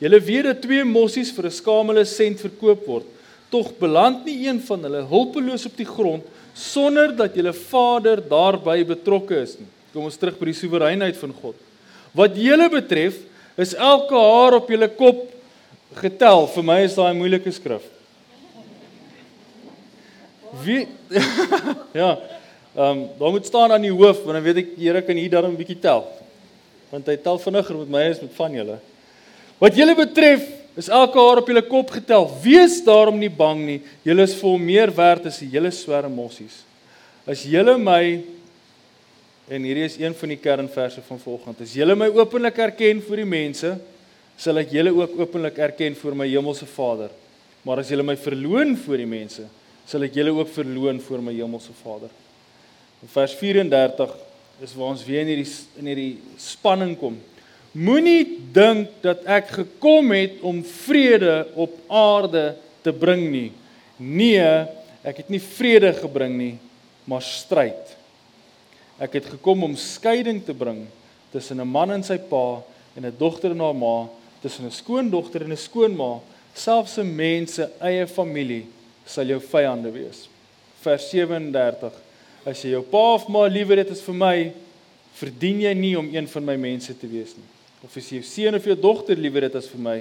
Julle weet dat twee mossies vir 'n skamele sent verkoop word. Tog beland nie een van hulle hulpeloos op die grond sonder dat julle Vader daarbey betrokke is nie. Kom ons terug by die soewereinheid van God. Wat julle betref, is elke haar op julle kop getel. Vir my is daai moeilike skrif. Wie Ja. Ehm um, daar moet staan aan die hoof want dan weet ek die Here kan hier dan 'n bietjie tel. Want hy tel vinniger met my as met van julle. Wat julle betref, is elke haar op julle kop getel. Wees daarom nie bang nie. Julle is vol meer werd as die hele swerm mossies. As julle my en hierdie is een van die kernverse van volgende. As julle my openlik erken voor die mense, sal ek julle ook openlik erken voor my hemelse Vader. Maar as julle my verloon voor die mense, sal ek julle ook verloon voor my hemelse Vader. In vers 34 is waar ons weer in hierdie in hierdie spanning kom. Moenie dink dat ek gekom het om vrede op aarde te bring nie. Nee, ek het nie vrede gebring nie, maar stryd. Ek het gekom om skeiding te bring tussen 'n man en sy pa en 'n dogter en haar ma, tussen 'n skoondogter en 'n skoonma, selfs 'n mens se eie familie sal jou vyande wees. Vers 37 As jy jou pa of ma liewer het as vir my, verdien jy nie om een van my mense te wees nie. Of as jy jou seun of jou dogter liewer het as vir my,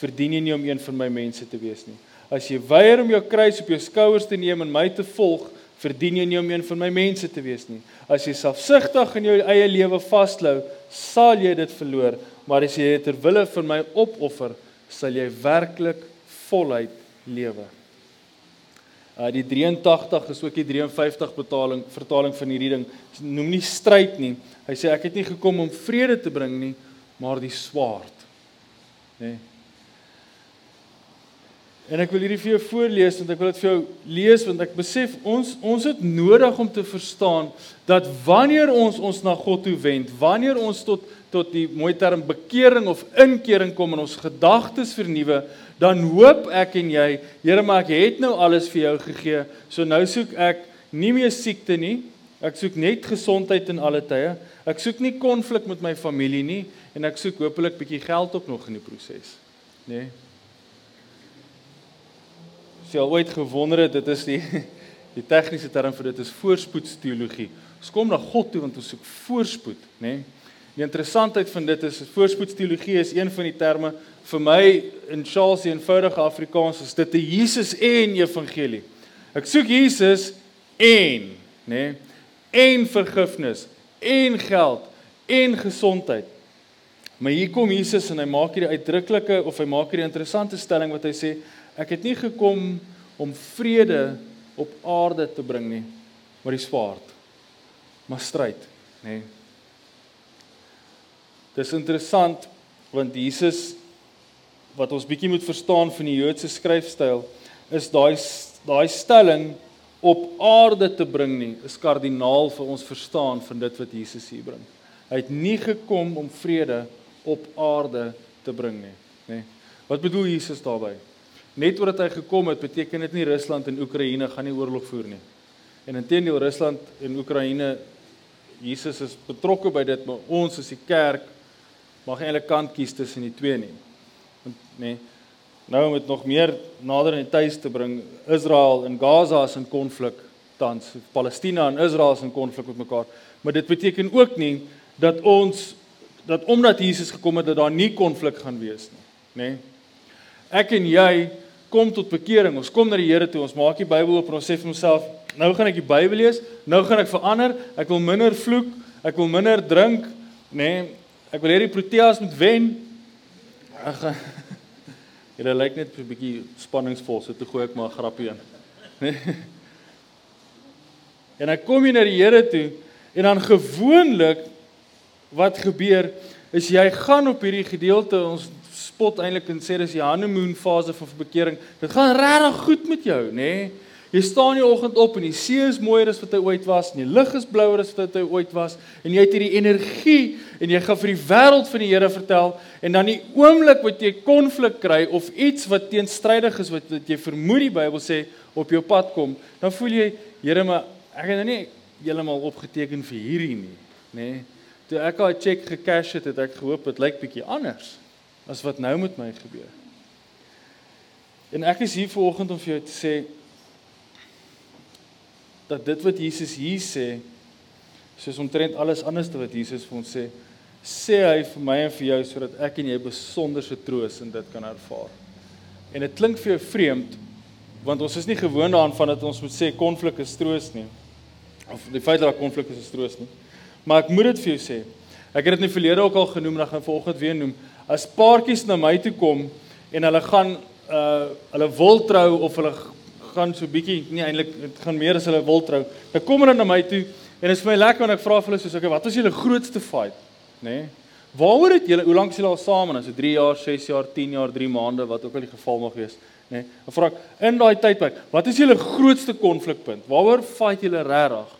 verdien jy nie om een van my mense te wees nie. As jy weier om jou kruis op jou skouers te neem en my te volg, verdien jy nie om een van my mense te wees nie. As jy selfsugtig in jou eie lewe vashou, sal jy dit verloor, maar as jy dit ter wille van my opoffer, sal jy werklik voluit lewe. Uh die 83 is ook die 53 betaling vertaling van hierdie ding. Noem nie stryd nie. Hy sê ek het nie gekom om vrede te bring nie, maar die swaard. Nê? Nee. En ek wil hierdie vir jou voorlees want ek wil dit vir jou lees want ek besef ons ons het nodig om te verstaan dat wanneer ons ons na God toe wend, wanneer ons tot tot die mooi term bekering of inkering kom en ons gedagtes vernuwe, dan hoop ek en jy, Here, maar ek het nou alles vir jou gegee. So nou soek ek nie meer siekte nie. Ek soek net gesondheid in alle tye. Ek soek nie konflik met my familie nie en ek soek hopelik bietjie geld ook nog in die proses, nê? Nee? As jy al ooit gewonder het, dit is die die tegniese term vir dit is voorspoedsteologie. Ons kom na God toe want ons soek voorspoed, nê? Nee? Die interessantheid van dit is voorspoedsteologie is een van die terme vir my in Charles se eenvoudige Afrikaans is dit 'n Jesus en evangelie. Ek soek Jesus en, nê? Nee? En vergifnis, en geld, en gesondheid. Maar hier kom Jesus en hy maak hierdie uitdruklike of hy maak hierdie interessante stelling wat hy sê Ek het nie gekom om vrede op aarde te bring nie, maar die swaard. Maar stryd, nê. Nee. Dis interessant want Jesus wat ons bietjie moet verstaan van die Joodse skryfstyl is daai daai stelling op aarde te bring nie is kardinaal vir ons verstaan van dit wat Jesus hier bring. Hy het nie gekom om vrede op aarde te bring nie, nê. Nee. Wat bedoel Jesus daarmee? net omdat hy gekom het, beteken dit nie Rusland en Oekraïne gaan nie oorlog voer nie. En intendeel Rusland en Oekraïne Jesus is betrokke by dit, maar ons as die kerk mag eintlik kant kies tussen die twee nie. Nê, nou om dit nog meer nader in die tuis te bring, Israel en Gaza is in konflik tans, Palestina en Israel is in konflik met mekaar. Maar dit beteken ook nie dat ons dat omdat Jesus gekom het dat daar nie konflik gaan wees nie, nê? Ek en jy kom tot bekering. Ons kom na die Here toe. Ons maak die Bybel oop en ons sê vir onsself, nou gaan ek die Bybel lees. Nou gaan ek verander. Ek wil minder vloek. Ek wil minder drink, nê? Nee, ek wil hierdie Proteas moet wen. Ag. Dit lyk net 'n bietjie spanningsvol, so toe gooi ek maar 'n grappie in. Nee. En ek kom hier na die Here toe en dan gewoonlik wat gebeur is jy gaan op hierdie gedeelte ons spot eintlik en sê dis die honeymoon fase van bekering. Dit gaan regtig goed met jou, nê? Nee? Jy staan die oggend op en die see is mooier as wat hy ooit was en die lug is blouer as wat hy ooit was en jy het hierdie energie en jy gaan vir die wêreld van die Here vertel en dan die oomblik wat jy konflik kry of iets wat teenstrydig is wat, wat jy vermoed die Bybel sê op jou pad kom, dan voel jy, Here, maar ek het nou nie heeltemal opgeteken vir hierdie nie, nê? Nee? Toe ek daai cheque gekash het, het ek gehoop dit lyk bietjie anders. as wat nou met my gebeur. En ek is hier vanoggend om vir jou te sê dat dit wat Jesus hier sê soos omtrent alles anderste wat Jesus vir ons sê, sê hy vir my en vir jou sodat ek en jy besonderse troos in dit kan ervaar. En dit klink vir jou vreemd want ons is nie gewoond daaraan van dat ons moet sê konflik is troos nie. Of die feit dat konflik is, is troos nie. Maar ek moet dit vir jou sê. Ek het dit in die verlede ook al genoem en ek gaan vanoggend weer noem. As paartjies na my toe kom en hulle gaan uh hulle wil trou of hulle gaan so bietjie nie eintlik dit gaan meer as hulle wil trou. Dan kom hulle na my toe en dit is vir my lekker wanneer ek vra vir hulle soos okay, wat was julle grootste fight, nê? Nee? Waaroor het julle hoe lank is julle al saam? Is dit 3 jaar, 6 jaar, 10 jaar, 3 maande, wat ook al die geval mag wees, nê? Nee? Dan vra ek in daai tydperk, wat is julle grootste konflikpunt? Waaroor fight julle regtig?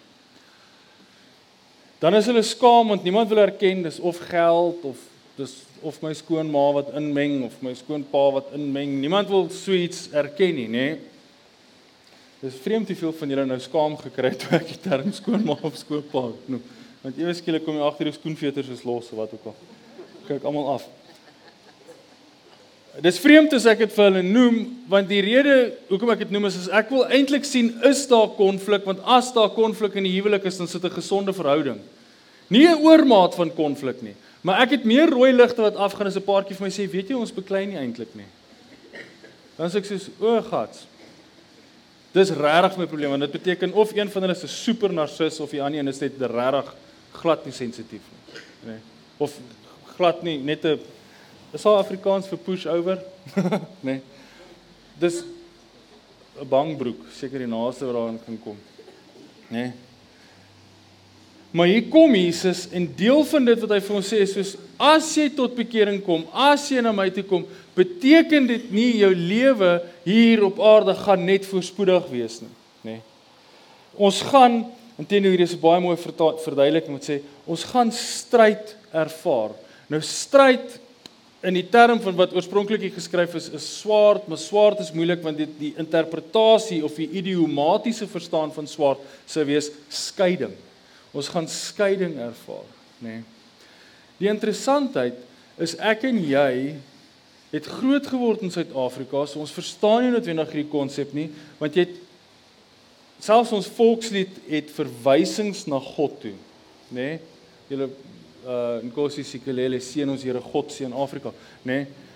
Dan is hulle skaam want niemand wil erken dis of geld of dis of my skoonma wat inmeng of my skoonpa wat inmeng. Niemand wil so iets erken nie, nê? Nee? Dis vreemd te veel van julle nou skaam gekry toe ek die term skoonma of skoonpa noem. Want ewe skielik kom jy agter die skoenveters is los of wat ook al. Kyk almal af. Dis vreemd as ek dit vir hulle noem want die rede hoekom ek dit noem is as ek wil eintlik sien is daar konflik want as daar konflik in die huwelik is dan sit 'n gesonde verhouding. Nie 'n oormaat van konflik nie. Maar ek het meer rooi ligte wat afgaan as 'n paartjie vir my sê, weet jy ons beklei nie eintlik nie. Dan sê ek soos o, gats. Dis regtig my probleem want dit beteken of een van hulle is 'n super narcis of die ander een is net regtig glad nie sensitief nie. Nee. Of glad nie net 'n is al Afrikaans vir push over? nee. Dis 'n bangbroek, seker die naaste wat daarin kan kom. Nee. Maar hier kom Jesus en deel van dit wat hy vir ons sê is soos as jy tot bekering kom, as jy na my toe kom, beteken dit nie jou lewe hier op aarde gaan net voorspoedig wees nie, nê. Nee. Ons gaan intendo hier is 'n baie mooi verduideliking wat sê ons gaan stryd ervaar. Nou stryd in die term van wat oorspronklik geskryf is is swaard, maar swaard is moeilik want dit die interpretasie of die idiomatiese verstaan van swaard sou wees skeiding. Ons gaan skeiding ervaar, nê. Nee. Die interessantheid is ek en jy het groot geword in Suid-Afrika, so ons verstaan nie noodwendig hierdie konsep nie, want jy het selfs ons volkslied het verwysings na God toe, nê. Nee. Julle uh Nkosi Sikelele seën ons Here God seën Afrika, nê. Nee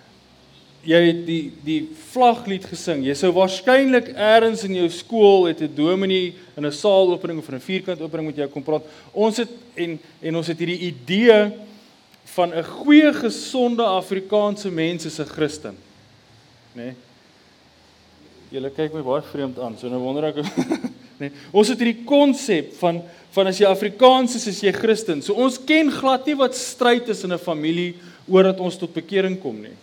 jy het die die vlaglied gesing. Jy sou waarskynlik eers in jou skool het 'n dominee in 'n saalopening of 'n vierkant opening met jou kom praat. Ons het en en ons het hierdie idee van 'n goeie gesonde Afrikaanse mens is 'n Christen. Né? Nee? Julle kyk my baie vreemd aan. So nou wonder ek nee, ons het hierdie konsep van van as jy Afrikaans is, is jy Christen. So ons ken glad nie wat stryd is in 'n familie oor dat ons tot bekering kom nie.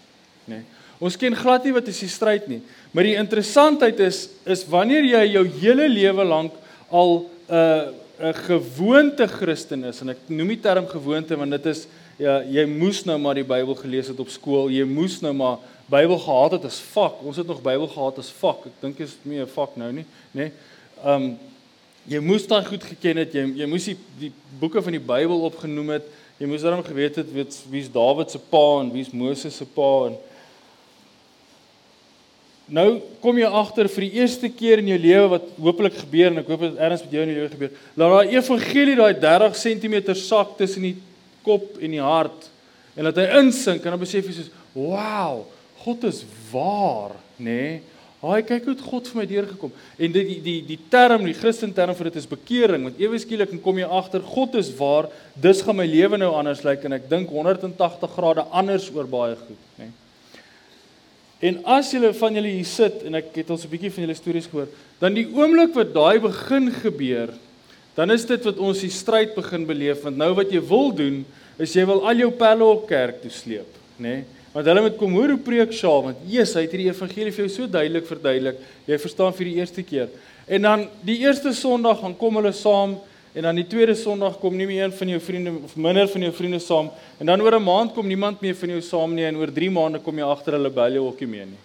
Né? Nee. Ons ken glad nie wat is die stryd nie. Maar die interessantheid is is wanneer jy jou hele lewe lank al 'n uh, 'n gewoonte Christen is en ek noem die term gewoonte want dit is ja jy moes nou maar die Bybel gelees het op skool. Jy moes nou maar Bybel gehad het as vak. Ons het nog Bybel gehad as vak. Ek dink is nie 'n vak nou nie, nê? Nee. Um jy moes daai goed geken het. Jy jy moes die, die boeke van die Bybel opgenoem het. Jy moes daarom geweet het wie's Dawid se pa en wie's Moses se pa en nou kom jy agter vir die eerste keer in jou lewe wat hopelik gebeur en ek hoop dit erns met jou in jou gebeur. Laat daai evangelie daai 30 cm sak tussen die kop en die hart en laat hy insink en dan besef jy soos, "Wow, God is waar, nê?" Nee? Haai, kyk hoe God vir my deurgekom. En dit die die die term, die Christen term vir dit is bekering, want ewe skielik kom jy agter God is waar, dis gaan my lewe nou anders lyk en ek dink 180 grade anders oor baie goed, nê? Nee? En as julle van julle hier sit en ek het ons 'n bietjie van julle stories gehoor, dan die oomblik wat daai begin gebeur, dan is dit wat ons die stryd begin beleef want nou wat jy wil doen is jy wil al jou pelle op kerk toe sleep, nê? Nee? Want hulle moet kom hoor hoe preek Shaal want Jesus het hierdie evangelie vir jou so duidelik verduidelik. Jy verstaan vir die eerste keer. En dan die eerste Sondag gaan kom hulle saam En dan die tweede Sondag kom nie meer een van jou vriende of minder van jou vriende saam en dan oor 'n maand kom niemand meer van jou saam nie en oor 3 maande kom jy agter hulle bel jou ookie mee nie.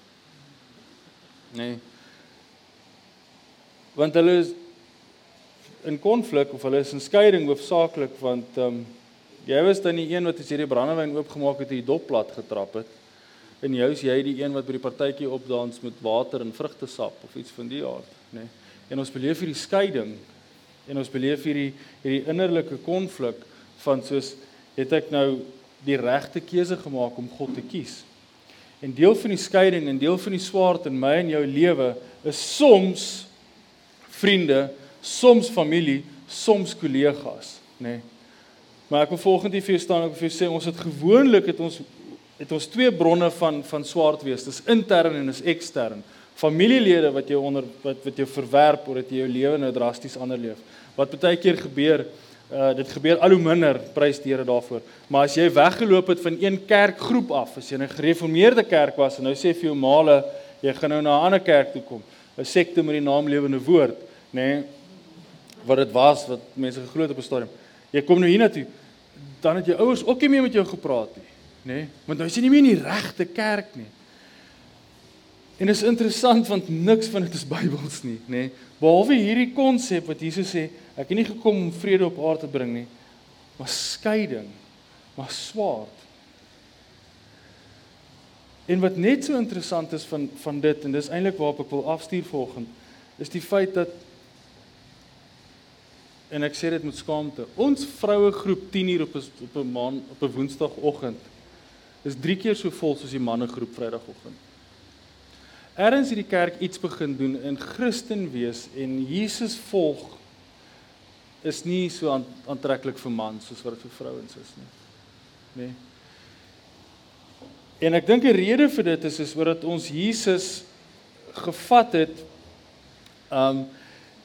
Nee. Want hulle is in konflik of hulle is in skeiding hoofsaaklik want ehm um, jy was dan die een wat as hierdie brandewyn oopgemaak het en die dop plat getrap het. in jou is jy die een wat by die partytjie opdans met water en vrugtesap of iets van die aard, nê? Nee. En ons beleef hierdie skeiding en ons beleef hierdie hierdie innerlike konflik van soos het ek nou die regte keuse gemaak om God te kies. En deel van die skeiding en deel van die swaard in my en jou lewe is soms vriende, soms familie, soms kollegas, nê. Nee. Maar ek wil volgende vir jou staan en vir jou sê ons het gewoonlik het ons het ons twee bronne van van swaard wees. Dis intern en is ekstern. Familielede wat jou onder wat wat jou verwerp omdat jy jou lewe nou drasties anders leef. Wat baie keer gebeur Uh dit gebeur al hoe minder, prys die Here daarvoor. Maar as jy weggeloop het van een kerkgroep af, as jy 'n gereformeerde kerk was en nou sê vir jou maale, jy gaan nou na 'n ander kerk toe kom, 'n sekte met die naam Lewende Woord, nê? Nee, wat dit was wat mense geglo het op 'n stadium. Jy kom nou hiernatoe, dan het jou ouers ook nie meer met jou gepraat nie, nê? Nee, want nou is jy nie meer in die regte kerk nie. En dit is interessant want niks van dit is Bybels nie, nê? Nee. Behalwe hierdie konsep wat Jesus sê, ek het nie gekom om vrede op aarde te bring nie, maar skeiding, maar swaard. En wat net so interessant is van van dit en dis eintlik waarop ek wil afstuur volgende, is die feit dat en ek sê dit met skaamte, ons vroue groep 10 uur op 'n op 'n maan op 'n woensdagoggend is 3 keer so vol soos die manne groep vrydagoggend ergens hierdie kerk iets begin doen in Christen wees en Jesus volg is nie so aantreklik vir mans soos wat dit vir vrouens is nie. Nee. En ek dink 'n rede vir dit is is omdat ons Jesus gevat het um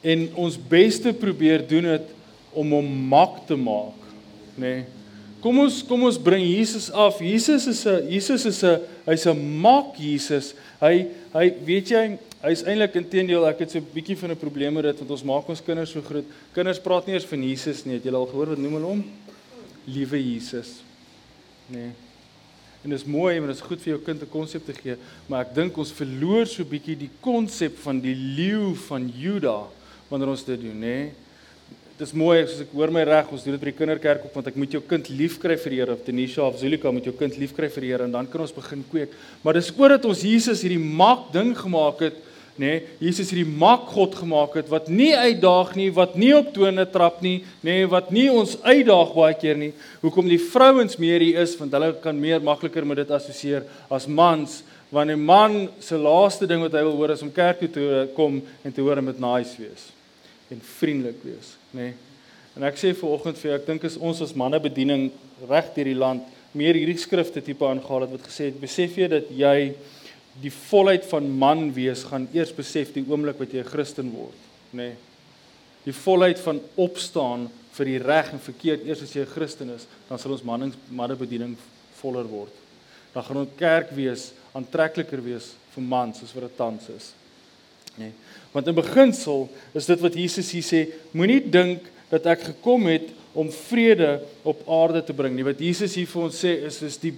en ons beste probeer doen het om hom mak te maak, nê. Nee. Kom ons kom ons bring Jesus af. Jesus is 'n Jesus is 'n hy's 'n mak Jesus. Hy hy weet jy hy's eintlik intedeel ek het so 'n bietjie van 'n probleem met dit want ons maak ons kinders so groot. Kinders praat nie eers van Jesus nie. Het julle al gehoor wat noem hulle hom? Liewe Jesus. Nee. En dit is mooi en dit is goed vir jou kind 'n konsep te gee, maar ek dink ons verloor so bietjie die konsep van die leeu van Juda wanneer ons dit doen, nê? Nee? Dis mooi as ek hoor my reg, ons doen dit by die kinderkerk op want ek moet jou kind liefkry vir die Here of Denisha of Zulika moet jou kind liefkry vir die Here en dan kan ons begin kweek. Maar dis oordat ons Jesus hierdie mak ding gemaak het, nê? Nee, Jesus hierdie mak God gemaak het wat nie uitdaag nie, wat nie op tone trap nie, nê, nee, wat nie ons uitdaag baie keer nie. Hoekom die vrouens meer hier is want hulle kan meer makliker met dit assosieer as mans wanneer 'n man se laaste ding wat hy wil hoor is om kerk toe te kom en te hoor om met nice wees en vriendelik wees nê. Nee. En ek sê vir oggend vir jou, ek dink as ons as manne bediening reg deur die land meer hierdie skrifte tipe aangehaal het wat gesê het, besef jy dat jy die volheid van man wees gaan eers besef die oomblik wat jy 'n Christen word, nê. Nee. Die volheid van opstaan vir die reg en verkeerd eers as jy 'n Christen is, dan sal ons mannings manne bediening voller word. Dan gaan ons kerk wees aantrekliker wees vir mans soos wat dit tans is. Nee. Want in beginsel is dit wat Jesus hier sê, moenie dink dat ek gekom het om vrede op aarde te bring nie. Wat Jesus hier vir ons sê is is die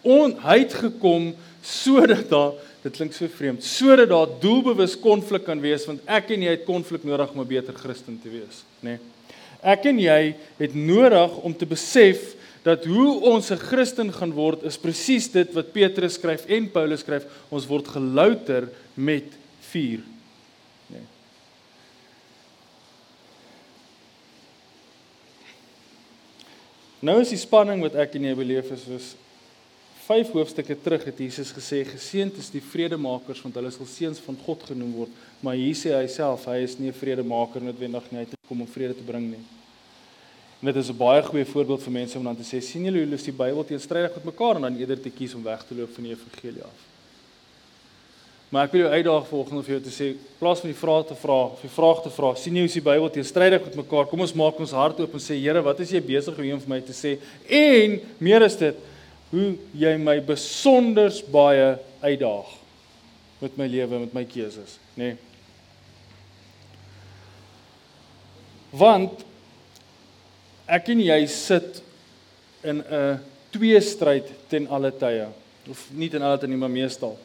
on, hy het gekom sodat daar dit klink so vreemd, sodat daar doelbewus konflik kan wees want ek en jy het konflik nodig om 'n beter Christen te wees, nê? Nee. Ek en jy het nodig om te besef dat hoe ons 'n Christen gaan word is presies dit wat Petrus skryf en Paulus skryf, ons word gelouter met vuur. Nou is die spanning wat ek en jy beleef is soos vyf hoofstukke terug het Jesus gesê geseënd is die vredemakers want hulle sal seuns van God genoem word. Maar hier sê hy self hy is nie 'n vredemaker noodwendig nie hy het gekom om vrede te bring nie. En dit is 'n baie goeie voorbeeld vir mense om dan te sê sien julle hoe lees die Bybel teenstrydig met mekaar? En dan eerder te kies om weg te loop van die evangelie af Maar ek wil jou uitdaag volgende vir jou te sê, plaas van die vrae te vra, of die vraag te vra, sien jy hoe die Bybel teenstrydig met mekaar? Kom ons maak ons hart oop en sê, Here, wat is jy besig om vir my te sê? En meer is dit hoe jy my besonder baie uitdaag met my lewe, met my keuses, nê? Nee. Want ek en jy sit in 'n twee stryd ten alle tye. Of nie ten alle tye nie, maar meestal.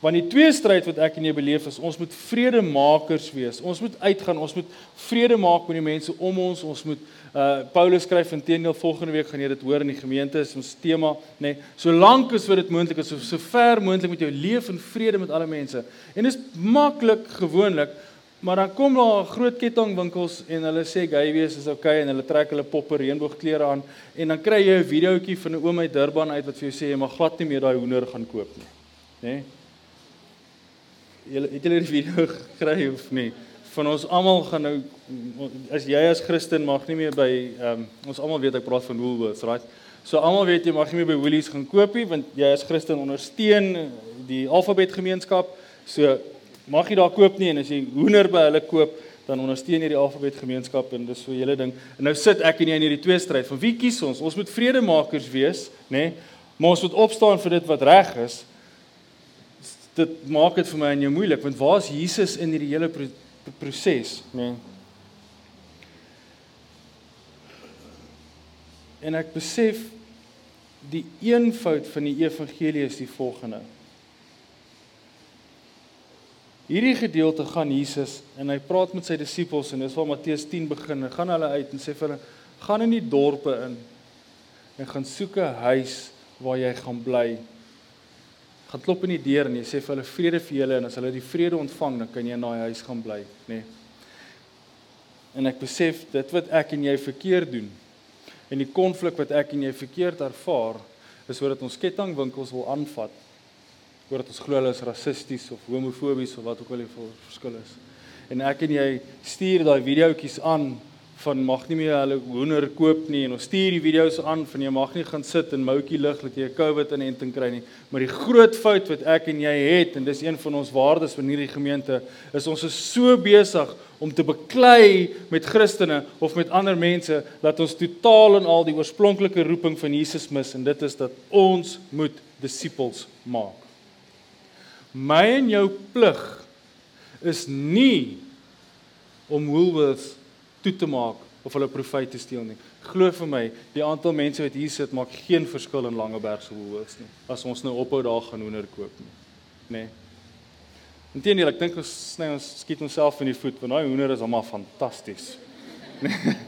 Want die twee stryd wat ek en jy beleef is ons moet vredemakers wees. Ons moet uitgaan, ons moet vrede maak met die mense om ons. Ons moet uh Paulus skryf intedeel volgende week gaan jy dit hoor in die gemeente is ons tema, nê. Nee, Solank as wat dit moontlik is, so, ver moontlik met jou leef in vrede met alle mense. En dit is maklik gewoonlik, maar dan kom daar groot kettingwinkels en hulle sê gay wees is okay en hulle trek hulle poppe reënboogklere aan en dan kry jy 'n videoetjie van 'n oom uit Durban uit wat vir jou sê jy mag glad nie meer daai hoender gaan koop nie. Nê? Nee? Julle het julle die video gekry of nie? Van ons almal gaan nou as jy as Christen mag nie meer by ehm um, ons almal weet ek praat van Woolworths, right? So almal weet jy mag nie meer by Woolies gaan koop nie want jy as Christen ondersteun die alfabetgemeenskap. So mag jy daar koop nie en as jy hoender by hulle koop dan ondersteun jy die alfabetgemeenskap en dis so 'n hele ding. En nou sit ek en jy in hierdie twee stryd van wie kies ons? Ons moet vredemakers wees, nê? Nee? Maar ons moet opstaan vir dit wat reg is dit maak dit vir my en jou moeilik want waar is Jesus in hierdie hele pro proses, nê? Nee. En ek besef die eenvoud van die evangelie is die volgende. Hierdie gedeelte gaan Jesus en hy praat met sy disippels en dis waar Matteus 10 begin. Hy gaan hulle uit en sê vir hulle: "Gaan in die dorpe in en gaan soek 'n huis waar jy gaan bly." Gaan klop in die deur en jy sê vir hulle vrede vir julle en as hulle die vrede ontvang dan kan jy in daai huis gaan bly, nê. Nee. En ek besef dit wat ek en jy verkeerd doen en die konflik wat ek en jy verkeerd ervaar is sodat ons kettingwinkels wil aanvat. Sodat ons glo hulle is rassisties of homofobies of wat ook al die verskil is. En ek en jy stuur daai videoetjies aan van mag nie meer hulle hoender koop nie en ons stuur die video's aan van jy mag nie gaan sit in moutjie lig dat jy 'n COVID inenting kry nie. Maar die groot fout wat ek en jy het en dis een van ons waardes van hierdie gemeente is ons is so besig om te beklei met Christene of met ander mense dat ons totaal en al die oorspronklike roeping van Jesus mis en dit is dat ons moet disippels maak. My en jou plig is nie om Woolworths toe te maak of hulle profite te steel nie. Glo vir my, die aantal mense wat hier sit maak geen verskil in Langeberg se hoërs nie. As ons nou ophou daar gaan hoender koop nie. Nê. Nee. Inteendeel, ek dink ons sny ons skiet onsself in die voet want daai hoender is almal fantasties. Nee.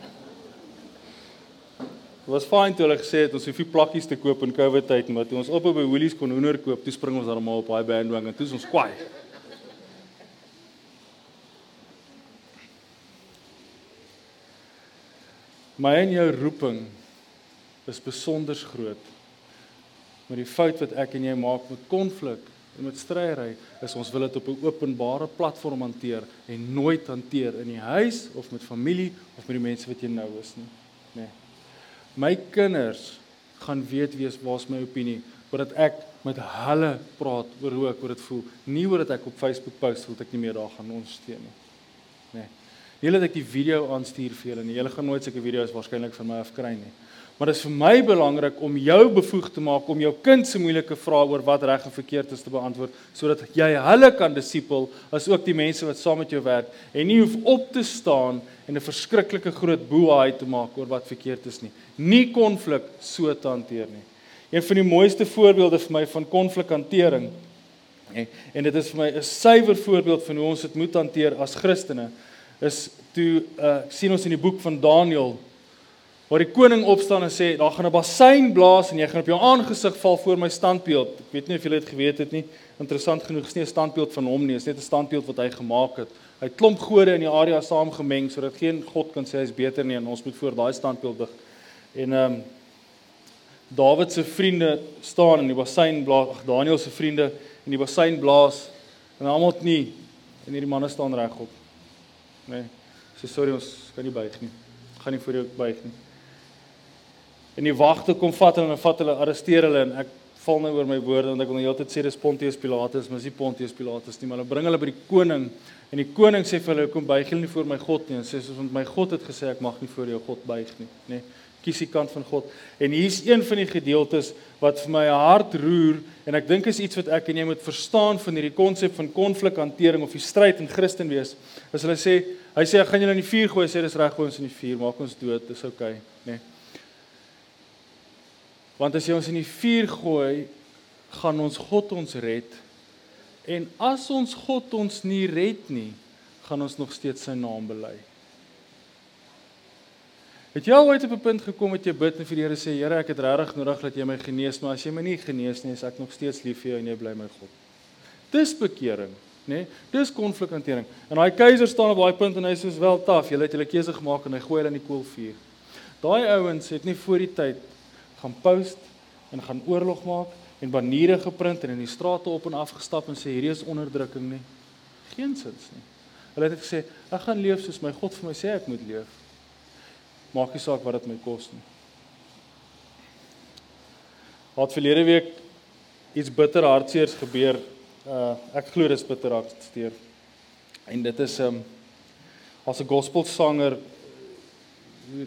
Was fyn toe hulle gesê het ons hoef nie plakkies te koop in COVID tyd maar toe ons ophou by Woolies kon hoender koop, toe spring ons almal op daai bandwagon en toe is ons kwaai. My en jou roeping is besonder groot. Maar die fout wat ek en jy maak met konflik en met stryery is ons wil dit op 'n openbare platform hanteer en nooit hanteer in die huis of met familie of met die mense wat jy nou is nie. Nee. My kinders gaan weet wie is waar's my opinie voordat ek met hulle praat oor hoe ek oor dit voel, nie oor dit ek op Facebook post wil ek nie meer daar gaan ondersteun nie. Nee. Julle het ek die video aanstuur vir julle en julle gaan nooit sulke video's waarskynlik van my af kry nie. Maar dit is vir my belangrik om jou bevoeg te maak om jou kind se moeilike vrae oor wat reg en verkeerd is te beantwoord sodat jy hulle kan disipel as ook die mense wat saam met jou werk en nie hoef op te staan en 'n verskriklike groot boehaai te maak oor wat verkeerd is nie. Nie konflik so te hanteer nie. Een van die mooiste voorbeelde vir my van konflikhantering en dit is vir my 'n suiwer voorbeeld van hoe ons dit moet hanteer as Christene is toe uh sien ons in die boek van Daniël waar die koning opstaan en sê daar gaan 'n bassein blaas en jy gaan op jou aangesig val voor my standbeeld. Ek weet nie of julle dit geweet het nie. Interessant genoeg is nie 'n standbeeld van hom nie, is net 'n standbeeld wat hy gemaak het. Hy het klomp gode in die area saamgemeng sodat geen god kan sê hy's beter nie en ons moet voor daai standbeeld dig. En ehm um, Dawid se vriende staan in die bassein blaas, ag Daniël se vriende in die bassein blaas en almal nie en hierdie manne staan regop. Nee, sê sorry ons kan nie buig nie. Gaan nie voor jou buig nie. En die wagte kom vat hulle en vat hulle arresteer hulle en ek val nou oor my woorde want ek wil nou heeltyd sê dis Pontius Pilatus, maar dis nie Pontius Pilatus nie, maar hulle bring hulle by die koning en die koning sê vir hulle kom buig julle nie voor my God nie en sê soos want my God het gesê ek mag nie voor jou God buig nie, nê. Nee kies die kant van God. En hier's een van die gedeeltes wat vir my hart roer en ek dink is iets wat ek en jy moet verstaan van hierdie konsep van konflikhantering of die stryd in Christen wees. As hulle sê, hy sê ek gaan julle in die vuur gooi, sê dis reg gooi ons in die vuur, maak ons dood, dis oukei, okay, nê. Nee. Want as jy ons in die vuur gooi, gaan ons God ons red En as ons God ons nie red nie, gaan ons nog steeds sy naam bely. Het jy al ooit op 'n punt gekom dat jy bid en vir die Here sê, Here, ek het regtig nodig dat jy my genees, maar as jy my nie genees nie, is ek nog steeds lief vir jou en jy bly my God. Dis bekering, né? Nee? Dis konflikhantering. En daai keiser staan op daai punt en hy sê, "Wel taaf, julle het julle keuse gemaak en hy gooi hulle in die koelvuur." Daai ouens het nie voor die tyd gaan post en gaan oorlog maak en baniere geprint en in die strate op en af gestap en sê hierdie is onderdrukking nie. Geensins nie. Hulle het gesê ek gaan leef soos my God vir my sê ek moet leef. Maak nie saak wat dit my kos nie. Wat verlede week iets bitter hartseers gebeur. Uh ek glo dis bitter hartseer. En dit is um, as 'n gospelsanger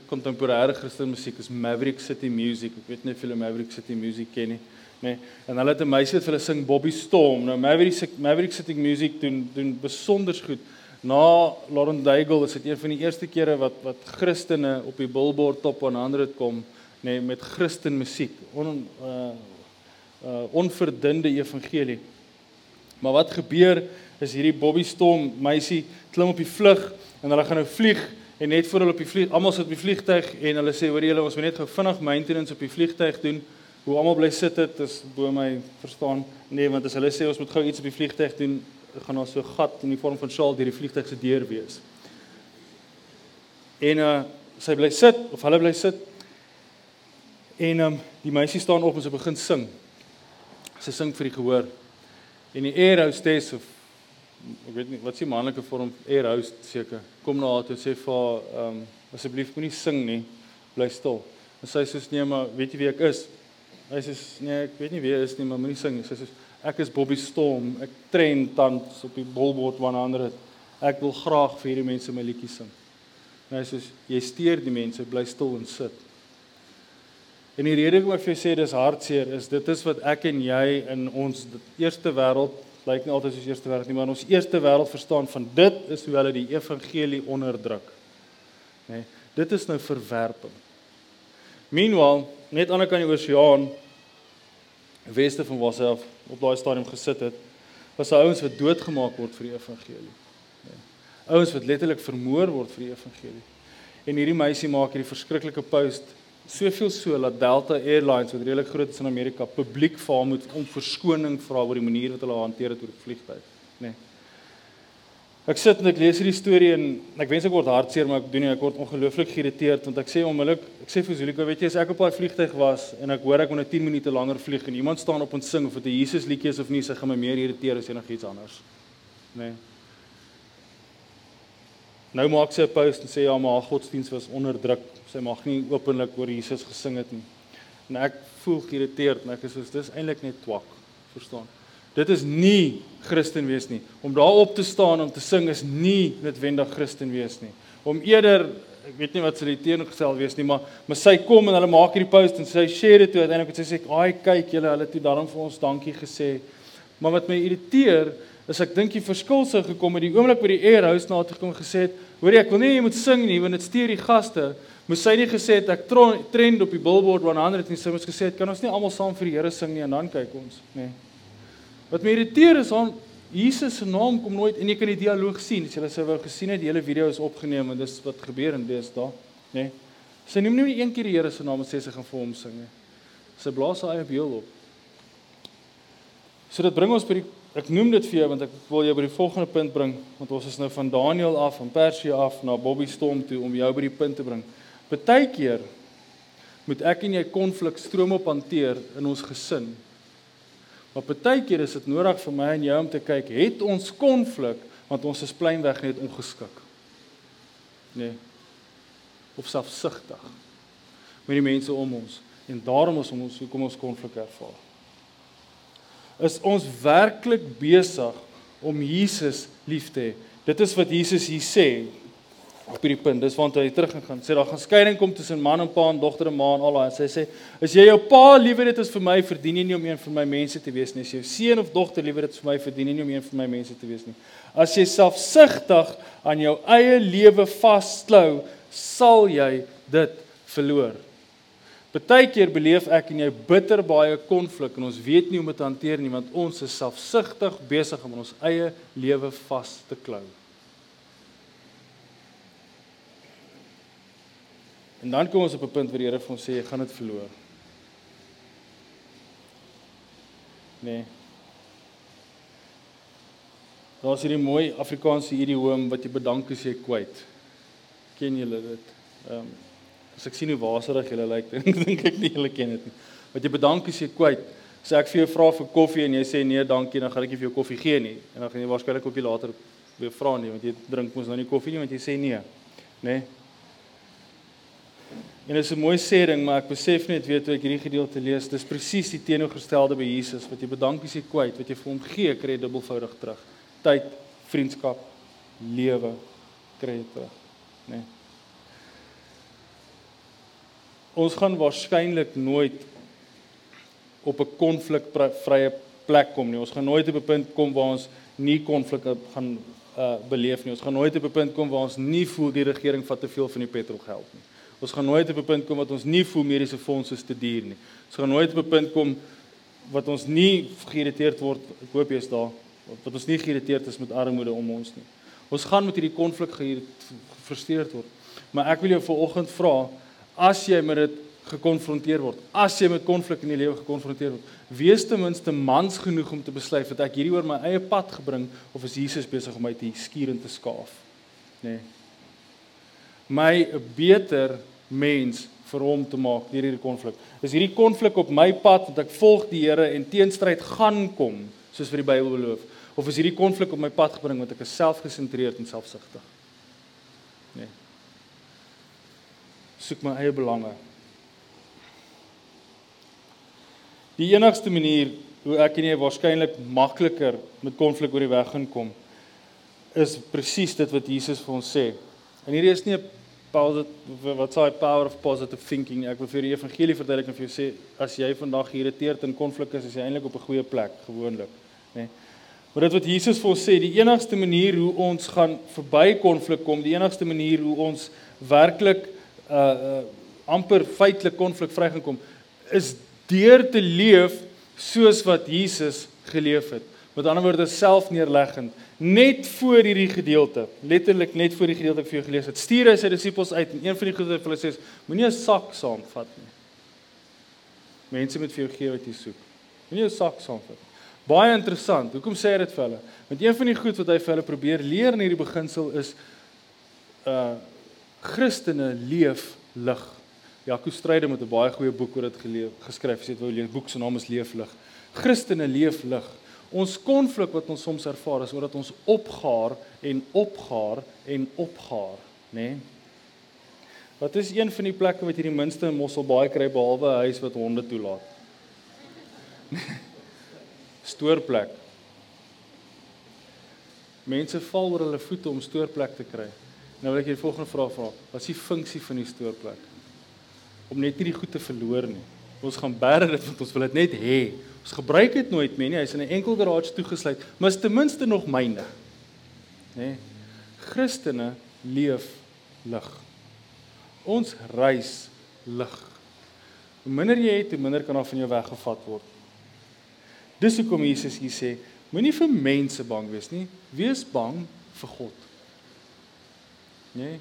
kontemporêre Christelike musiek is Maverick City Music. Ek weet nie of julle Maverick City Music ken nie nê. Nee, en hulle het 'n meisie wat hulle sing Bobby Storm. Nou Maverick Maverick City Music doen doen besonder goed. Na Lauren Daigle is dit een van die eerste kere wat wat Christene op die Billboard Top 100 kom, nê, nee, met Christen musiek. On uh uh onverdunde evangelie. Maar wat gebeur is hierdie Bobby Storm meisie klim op die vlug en hulle gaan nou vlieg en net voor hulle op die vlieg almal sit op die vliegtyg en hulle sê hoor julle ons moet net gou vinnig maintenance op die vliegtyg doen hoe almal bly sit dit is bo my verstaan nee want as hulle sê ons moet gou iets op die vliegtyg doen gaan daar so 'n gat in die vorm van skaal deur die vliegtyg se deur wees. En uh, sy bly sit of hulle bly sit. En um, die meisie staan op en sy begin sing. Sy sing vir die gehoor. En die air hostess of ek weet nie wat s'ie manlike vorm air host seker? Kom na haar toe sê vir haar um, asseblief moenie sing nie. Bly stil. En sy sê nee maar weet jy wie ek is? Hy sê nee, ek weet nie wie hy is nie, maar moenie sing nie. Sy sê ek is Bobby Storm. Ek train tans op die Billboard 100. Ek wil graag vir hierdie mense my liedjies sing. En hy sê jy steur die mense, bly stil en sit. En die rede hoekom ek vir jou sê dis hartseer is dit is wat ek en jy in ons eerste wêreld lyk nie altyd soos eerste wêreld nie, maar ons eerste wêreld verstaan van dit is hoe hulle die evangelie onderdruk. Nê? Nee, dit is nou verwerping. Meanwhile, net aan die kant die oseaan weste van waar sy op daai stadium gesit het, was daar ouens wat doodgemaak word vir die evangelie. Ja. Ouens wat letterlik vermoor word vir die evangelie. En hierdie meisie maak hierdie verskriklike post soveel so dat Delta Airlines wat redelik groot is in Amerika publiek vir haar moet om verskoning vra oor die manier wat hulle haar hanteer het oor die vliegtuig, nê. Nee. Ek sit en ek lees hierdie storie en ek wens ek word hartseer maar ek doen nie. Ek word ongelooflik geïrriteerd want ek sê onmiddellik ek sê vir Zuliko weet jy as ek op daai vliegtyg was en ek hoor ek moet nou 10 minute langer vlieg en iemand staan op en sing of dit 'n Jesus liedjie is of nie sy gaan my meer irriteer as enigiets anders. Nê nee. Nou maak sy 'n post en sê ja maar haar godsdiens was onderdruk. Sy mag nie openlik oor Jesus gesing het nie. En ek voel geïrriteerd en ek is soos dis eintlik net twak. Verstaan Dit is nie Christen wees nie. Om daar op te staan om te sing is nie noodwendig Christen wees nie. Om eerder, ek weet nie wat sy teenoorgestel wees nie, maar maar sy kom en hulle maak hierdie post en sy share dit toe uiteindelik en sy sê, "Ag, kyk julle, hulle toe daarom vir ons dankie gesê." Maar wat my irriteer is ek dink die verskil sou gekom het die oomblik by die airhouse na toe kom gesê het, "Hoor ek wil nie jy moet sing nie want dit steur die gaste." Moes sy nie gesê het ek trend op die billboard 100 nie, sy moes gesê het, "Kan ons nie almal saam vir die Here sing nie en dan kyk ons, nê?" Nee. Wat my irriteer is aan Jesus se naam kom nooit en jy kan die dialoog sien. As jy sou wou gesien het, die hele video is opgeneem en dis wat gebeur in daar, nê? Nee. Sy noem nie een keer die Here se naam en sê sy gaan vir hom sing nie. Sy blaas haar eie beeld op. So dit bring ons by die ek noem dit vir jou want ek wil jou by die volgende punt bring want ons is nou van Daniel af van Persie af na Bobby Storm toe om jou by die punt te bring. Partykeer moet ek en jy konflik stroom op hanteer in ons gesin Maar baie keer is dit nodig vir my en jou om te kyk, het ons konflik want ons is pleinweg net ongeskik. Nee. Of selfsugtig met die mense om ons en daarom is ons hoekom ons konflik ervaar. Is ons werklik besig om Jesus lief te hê? Dit is wat Jesus hier sê op hierdie punt. Dis want hy terug gaan sê daar gaan skeiding kom tussen man en pa en dogter en ma en al daai. Sy sê as jy jou pa liewer het as vir my, verdien jy nie om een van my mense te wees nie. As jy jou seun of dogter liewer het vir my, verdien jy nie om een van my mense te wees nie. As jy selfsugtig aan jou eie lewe vasklou, sal jy dit verloor. Partykeer beleef ek en jy bitter baie konflik en ons weet nie hoe om dit te hanteer nie want ons is selfsugtig besig om ons eie lewe vas te klou. En dan kom ons op 'n punt waar die Here vir ons sê jy gaan dit verloor. Nee. Daar's hierdie mooi Afrikaanse idioom wat jy bedank as jy kwyt. Ken julle dit? Ehm um, as ek sien hoe waserig julle lyk, dink ek nie julle ken dit nie. Wat jy bedank as jy kwyt. Sê ek vir jou vra vir koffie en jy sê nee, dankie, dan gaan ek nie vir jou koffie gee nie. En dan gaan jy waarskynlik ook nie later weer vra nie want jy drink mos nou nie koffie nie want jy sê nee. Né? Nee? En dit is 'n mooi sê ding, maar ek besef net weet toe ek hierdie gedeelte lees, dis presies die teenoorgestelde by Jesus wat jy bedank as jy kwyt, wat jy vir hom gee, kry jy dubbelvoudig terug. Tyd, vriendskap, lewe kry jy terug, né? Nee. Ons gaan waarskynlik nooit op 'n konflikvrye plek kom nie. Ons gaan nooit op 'n punt kom waar ons nie konflik gaan uh beleef nie. Ons gaan nooit op 'n punt kom waar ons nie voel die regering vat te veel van die petrolgeld nie. Ons gaan nooit op 'n punt kom wat ons nie voel mediese fondse te duur nie. Ons gaan nooit op 'n punt kom wat ons nie geïrriteerd word. Ek hoop jy is daar. Wat ons nie geïrriteerd is met armoede om ons nie. Ons gaan met hierdie konflik gefrustreerd word. Maar ek wil jou vanoggend vra, as jy met dit gekonfronteer word, as jy met konflik in die lewe gekonfronteer word, wees ten minste mans genoeg om te besluit dat ek hierdie oor my eie pad gebring of is Jesus besig om my te skuur en te skaaf? Nê. Nee my beter mens vir hom te maak deur hierdie konflik. Is hierdie konflik op my pad want ek volg die Here en teenstryd gaan kom soos vir die Bybel beloof of is hierdie konflik op my pad gebring want ek is selfgesentreerd en selfsugtig? Nee. Soek my eie belange. Die enigste manier hoe ek en jy waarskynlik makliker met konflik oor die weg gaan kom is presies dit wat Jesus vir ons sê. En hierdie is nie 'n wat sê power of positive thinking. Ek wil vir die evangelie verduidelik en vir jou sê as jy vandag geïrriteerd in konflik is, is jy eintlik op 'n goeie plek gewoonlik, nê. Nee. Maar dit wat Jesus vir ons sê, die enigste manier hoe ons gaan verby konflik kom, die enigste manier hoe ons werklik uh uh amper feitelik konflik vry gaan kom, is deur te leef soos wat Jesus geleef het. Met ander woorde selfneerleggend net voor hierdie gedeelte, letterlik net voor die gedeelte wat vir jou gelees het. Stuur hy sy disippels uit en een van die goeie vir hulle sê, moenie 'n sak saamvat nie. Mense moet vir jou gee wat jy soek. Moenie 'n sak saamvat. Baie interessant. Hoekom sê hy dit vir hulle? Want een van die goed wat hy vir hulle probeer leer in hierdie beginsel is uh Christene leef lig. Jaco Strydom het 'n baie goeie boek oor dit geleef, geskryf. Hy sê dit wou lees. Boek se naam is Leef lig. Christene leef lig. Ons konflik wat ons soms ervaar is omdat ons opgaar en opgaar en opgaar, nê? Nee? Wat is een van die plekke wat jy die minste in Mossel baie kry behalwe 'n huis wat honde toelaat? Stoorplek. Mense val oor hulle voete om stoorplek te kry. Nou wil ek die volgende vraag vra. Wat is die funksie van die stoorplek? Om net nie die goed te verloor nie. Ons gaan bære dit want ons wil dit net hê. Ons gebruik dit nooit meer nie. Hy's in 'n enkel garage toegesluit, maar is ten minste nog myne. Nê? Nee. Christene leef lig. Ons reis lig. Hoe minder jy het, hoe minder kan daar van jou weggevat word. Dis hoekom Jesus hier sê, moenie vir mense bang wees nie, wees bang vir God. Nee.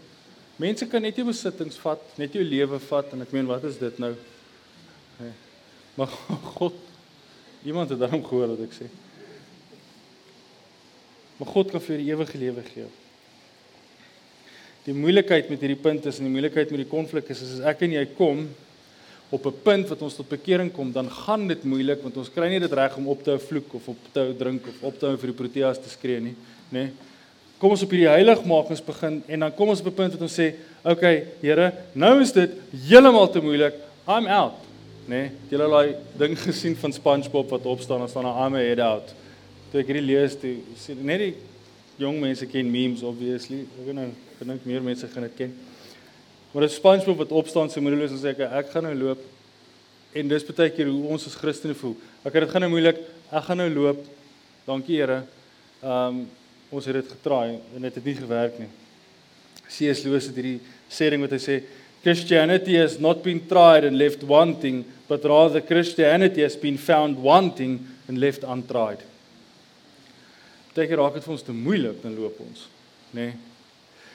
Mense kan net jou besittings vat, net jou lewe vat en ek meen wat is dit nou? Nee. Maar God Iemand het daarom gehoor wat ek sê. Maar God kan vir die ewige lewe gee. Die moeilikheid met hierdie punt is en die moeilikheid met die konflik is, is as ek en jy kom op 'n punt wat ons tot bekering kom, dan gaan dit moeilik want ons kry nie dit reg om op te hou vloek of op te hou drink of op te hou vir die proteas te skree nie, nê? Nee. Kom ons op hierdie heiligmakings begin en dan kom ons op 'n punt wat ons sê, "Oké, okay, Here, nou is dit heeltemal te moeilik. I'm out." Nê? Nee, het julle daai ding gesien van SpongeBob wat opstaan en staan 'n arme head out? Toe ek hierdie lees, toe sien net die jong mense ken memes obviously. Ek weet nou, ek dink meer mense gaan dit ken. Maar dit SpongeBob wat opstaan so moedeloos en sê ek ek gaan nou loop. En dis baie keer hoe ons as Christene voel. Ek het dit gaan nou moeilik. Ek gaan nou loop. Dankie Here. Ehm um, ons het dit getraai en dit het nie gewerk nie. C.S. Lewis het hierdie sê ding wat hy sê Christianity has not been tried and left wanting, but rather Christianity has been found wanting and left untried. Partykeer raak dit vir ons te moeilik dan loop ons, nê? Nee.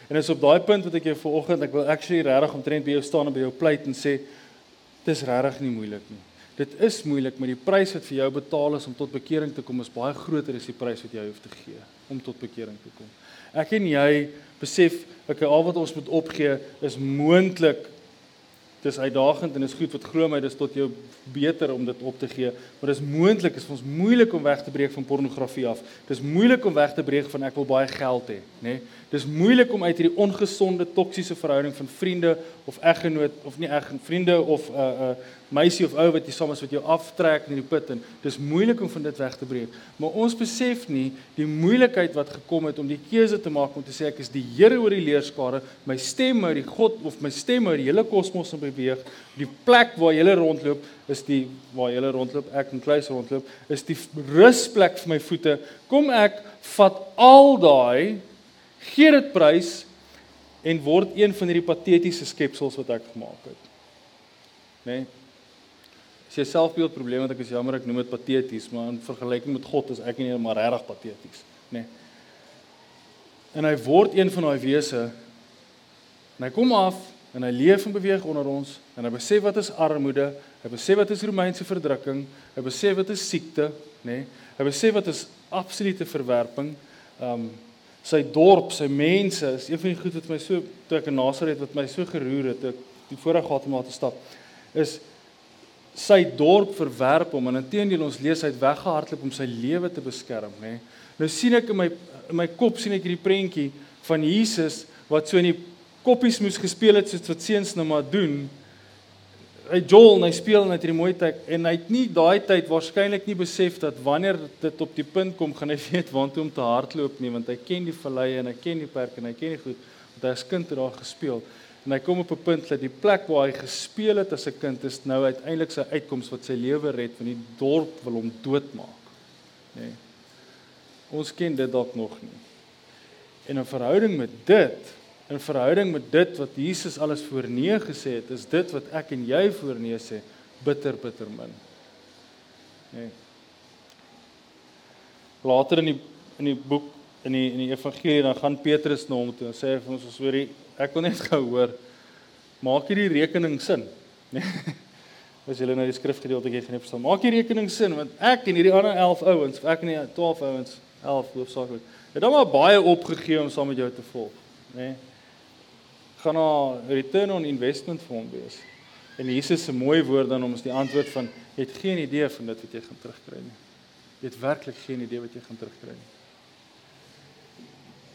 En is op daai punt wat ek jou vanoggend, ek wil actually regtig omtrent by jou staan en by jou pleit en sê dis regtig nie moeilik nie. Dit is moeilik, maar die prys wat vir jou betaal is om tot bekering te kom is baie groter as die prys wat jy hoef te gee om tot bekering te kom. Ek en jy besef ek al wat ons moet opgee is moontlik. Dis uitdagend en is goed wat glo my dis tot jou beter om dit op te gee. Maar dis moontlik is vir ons moeilik om weg te breek van pornografie af. Dis moeilik om weg te breek van ek wil baie geld hê nê? nee? Dis moeilik om uit hierdie ongesonde toksiese verhouding van vriende of eggenoot of nie eg vriende of 'n uh, 'n uh, meisie of ou wat jy saam is wat jou aftrek in die put en dis moeilik om van dit weg te breek. Maar ons besef nie die moeilikheid wat gekom het om die keuse te maak om te sê ek is die Here oor die leerskare. My stem oor die God of my stem oor die hele kosmos en beweeg. Die plek waar jy rondloop is die waar jy rondloop ek en kluis rondloop is die rusplek vir my voete. Kom ek vat al daai gee dit prys en word een van hierdie patetiese skepsels wat ek gemaak het. Né? Nee? As jy selfbeeld probleme het, ek is jammer ek noem dit pateties, maar in vergelyking met God is ek nie maar regtig pateties, né? Nee. En hy word een van daai wese en hy kom af en hy leef en beweeg onder ons en hy besef wat is armoede, hy besef wat is Romeinse verdrukking, hy besef wat is siekte, né? Nee. Hy besef wat is absolute verwerping. Um sy dorp, sy mense, is een van die goed wat my so toe ek in Nasaret wat my so geroer het, ek die voorreg gehad om daar te stap, is sy dorp verwerp hom en intedeel ons lees hy het weggehardloop om sy lewe te beskerm, nê. Nou sien ek in my in my kop sien ek hierdie prentjie van Jesus wat so in die koppies moes gespeel het soos wat seuns nou maar doen hy jol en hy speel net hierdie mooi tyd en hy het nie daai tyd waarskynlik nie besef dat wanneer dit op die punt kom gaan hy weet waantoe om te hardloop nie want hy ken die vallei en hy ken die perk en hy ken die goed want hy as kind het daar gespeel en hy kom op 'n punt dat die plek waar hy gespeel het as 'n kind is nou uiteindelik sy uitkoms wat sy lewe red van die dorp wil hom doodmaak nê nee. ons ken dit dalk nog nie en 'n verhouding met dit in verhouding met dit wat Jesus alles voornee gesê het, is dit wat ek en jy voornee sê bitter bitter min. Nee. Later in die in die boek in die in die evangelie dan gaan Petrus na hom toe en sê vir ons as hoor ek wil net gou hoor maak hierdie rekening sin. Nee. As jy nou die skrifgedeelte gee, gaan jy verstaan. Maak hierdie rekening sin want ek en hierdie ander 11 ouens, ek en die 12 ouens, 11 hoofsaaklik, het dan maar baie opgegee om saam met jou te volg, nê? Nee gaan na return on investment vir hom wees. En Jesus se mooi woord dan om ons die antwoord van jy het geen idee van dit wat jy gaan terugkry nie. Jy het werklik geen idee wat jy gaan terugkry nie.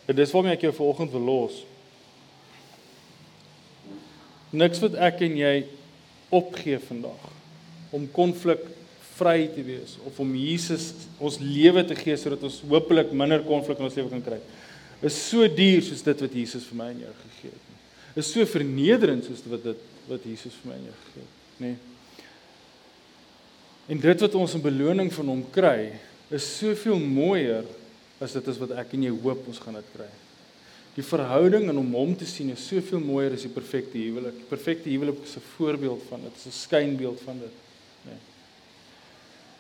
En dis waarom ek jou vanoggend wil los. Niks wat ek en jy opgee vandag om konflik vry te wees of om Jesus ons lewe te gee sodat ons hopelik minder konflik in ons lewe kan kry. Is so duur soos dit wat Jesus vir my en jou gegee het is so vernederend soos wat dit wat Jesus vir my en jou gegee het, nê. Nee. En dit wat ons in beloning van hom kry, is soveel mooier as dit is wat ek en jy hoop ons gaan dit kry. Die verhouding en om hom te sien is soveel mooier as die perfekte huwelik. Die perfekte huwelik is 'n voorbeeld van dit, is 'n skynbeeld van dit, nê. Nee.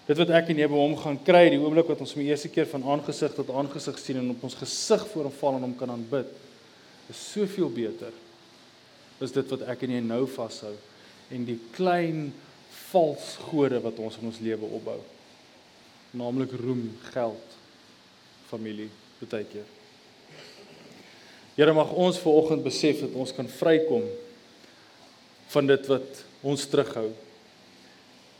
Dit wat ek en jy by hom gaan kry, die oomblik wat ons hom die eerste keer van aangesig tot aangesig sien en op ons gesig voor hom val en hom kan aanbid, is soveel beter is dit wat ek en jy nou vashou en die klein vals gode wat ons in ons lewe opbou. Naamlik roem, geld, familie, baie keer. Here mag ons ver oggend besef dat ons kan vrykom van dit wat ons terughou.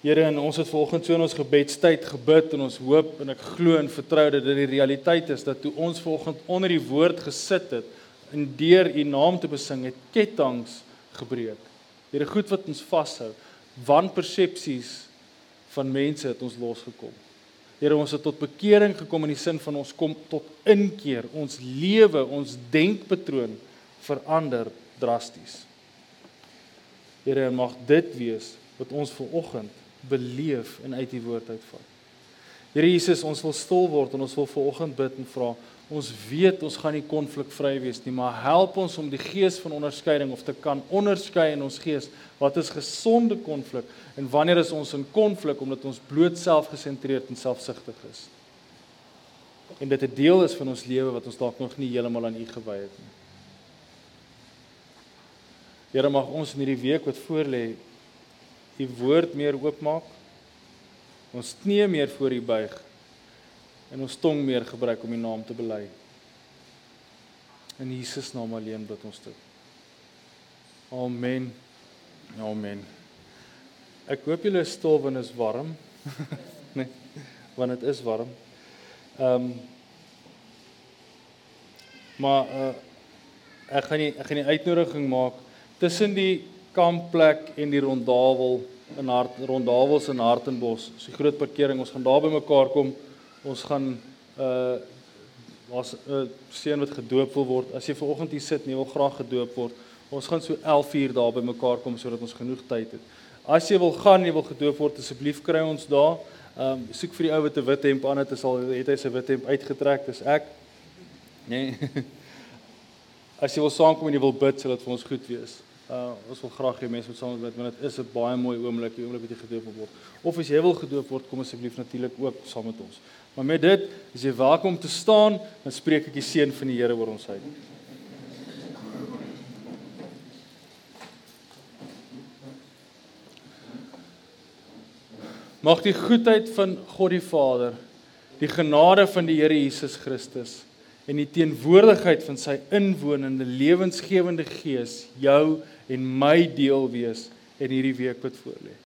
Here en ons het vanoggend so in ons gebedstyd gebid en ons hoop en ek glo en vertrou dat dit die realiteit is dat toe ons vanoggend onder die woord gesit het en deur u naam te besing het ketTINGS gebreek. Here goed wat ons vashou, wanpersepsies van mense het ons losgekom. Here ons het tot bekering gekom in die sin van ons kom tot inkeer, ons lewe, ons denkpatroon verander drasties. Here mag dit wees wat ons ver oggend beleef en uit die woord uitvat. Here Jesus, ons wil stil word en ons wil ver oggend bid en vra Ons weet ons gaan nie konflikvry wees nie, maar help ons om die gees van onderskeiding of te kan onderskei in ons gees wat is gesonde konflik en wanneer is ons in konflik omdat ons bloot selfgesentreerd en selfsugtig is. En dit 'n deel is van ons lewe wat ons dalk nog nie heeltemal aan U gewy het nie. Here mag ons in hierdie week wat voorlê U woord meer oopmaak. Ons knie meer voor U buig en ons tong meer gebruik om U naam te bely. In Jesus naam alleen bid ons dit. Amen. Amen. Ek hoop julle stowwe is warm. nee, want dit is warm. Ehm um, Maar uh ek gaan nie ek gaan die uitnodiging maak tussen die kampplek en die rondawel in hart rondawels in Hartenbos. So 'n groot parkering. Ons gaan daar by mekaar kom. Ons gaan uh was 'n seun wat gedoop wil word. As jy ver oggend hier sit en jy wil graag gedoop word, ons gaan so 11:00 daar by mekaar kom sodat ons genoeg tyd het. As jy wil gaan en jy wil gedoop word, asseblief kry ons daar. Ehm um, soek vir die ou wat 'n wit hemp aan het, is al het hy sy wit hemp uitgetrek, dis ek. Nee. As jy wil saamkom en jy wil bid sodat vir ons goed wees. Uh ons wil graag hê mense moet saam bid want dit is 'n baie mooi oomblik, die oomblik wat jy gedoop word. Of as jy wil gedoop word, kom asseblief natuurlik ook saam met ons. Maar met dit, as jy welkom om te staan, dan spreek ek die seën van die Here oor ons uit. Mag die goedheid van God die Vader, die genade van die Here Jesus Christus en die teenwoordigheid van sy inwonende lewensgewende Gees jou en my deel wees in hierdie week wat voorlê.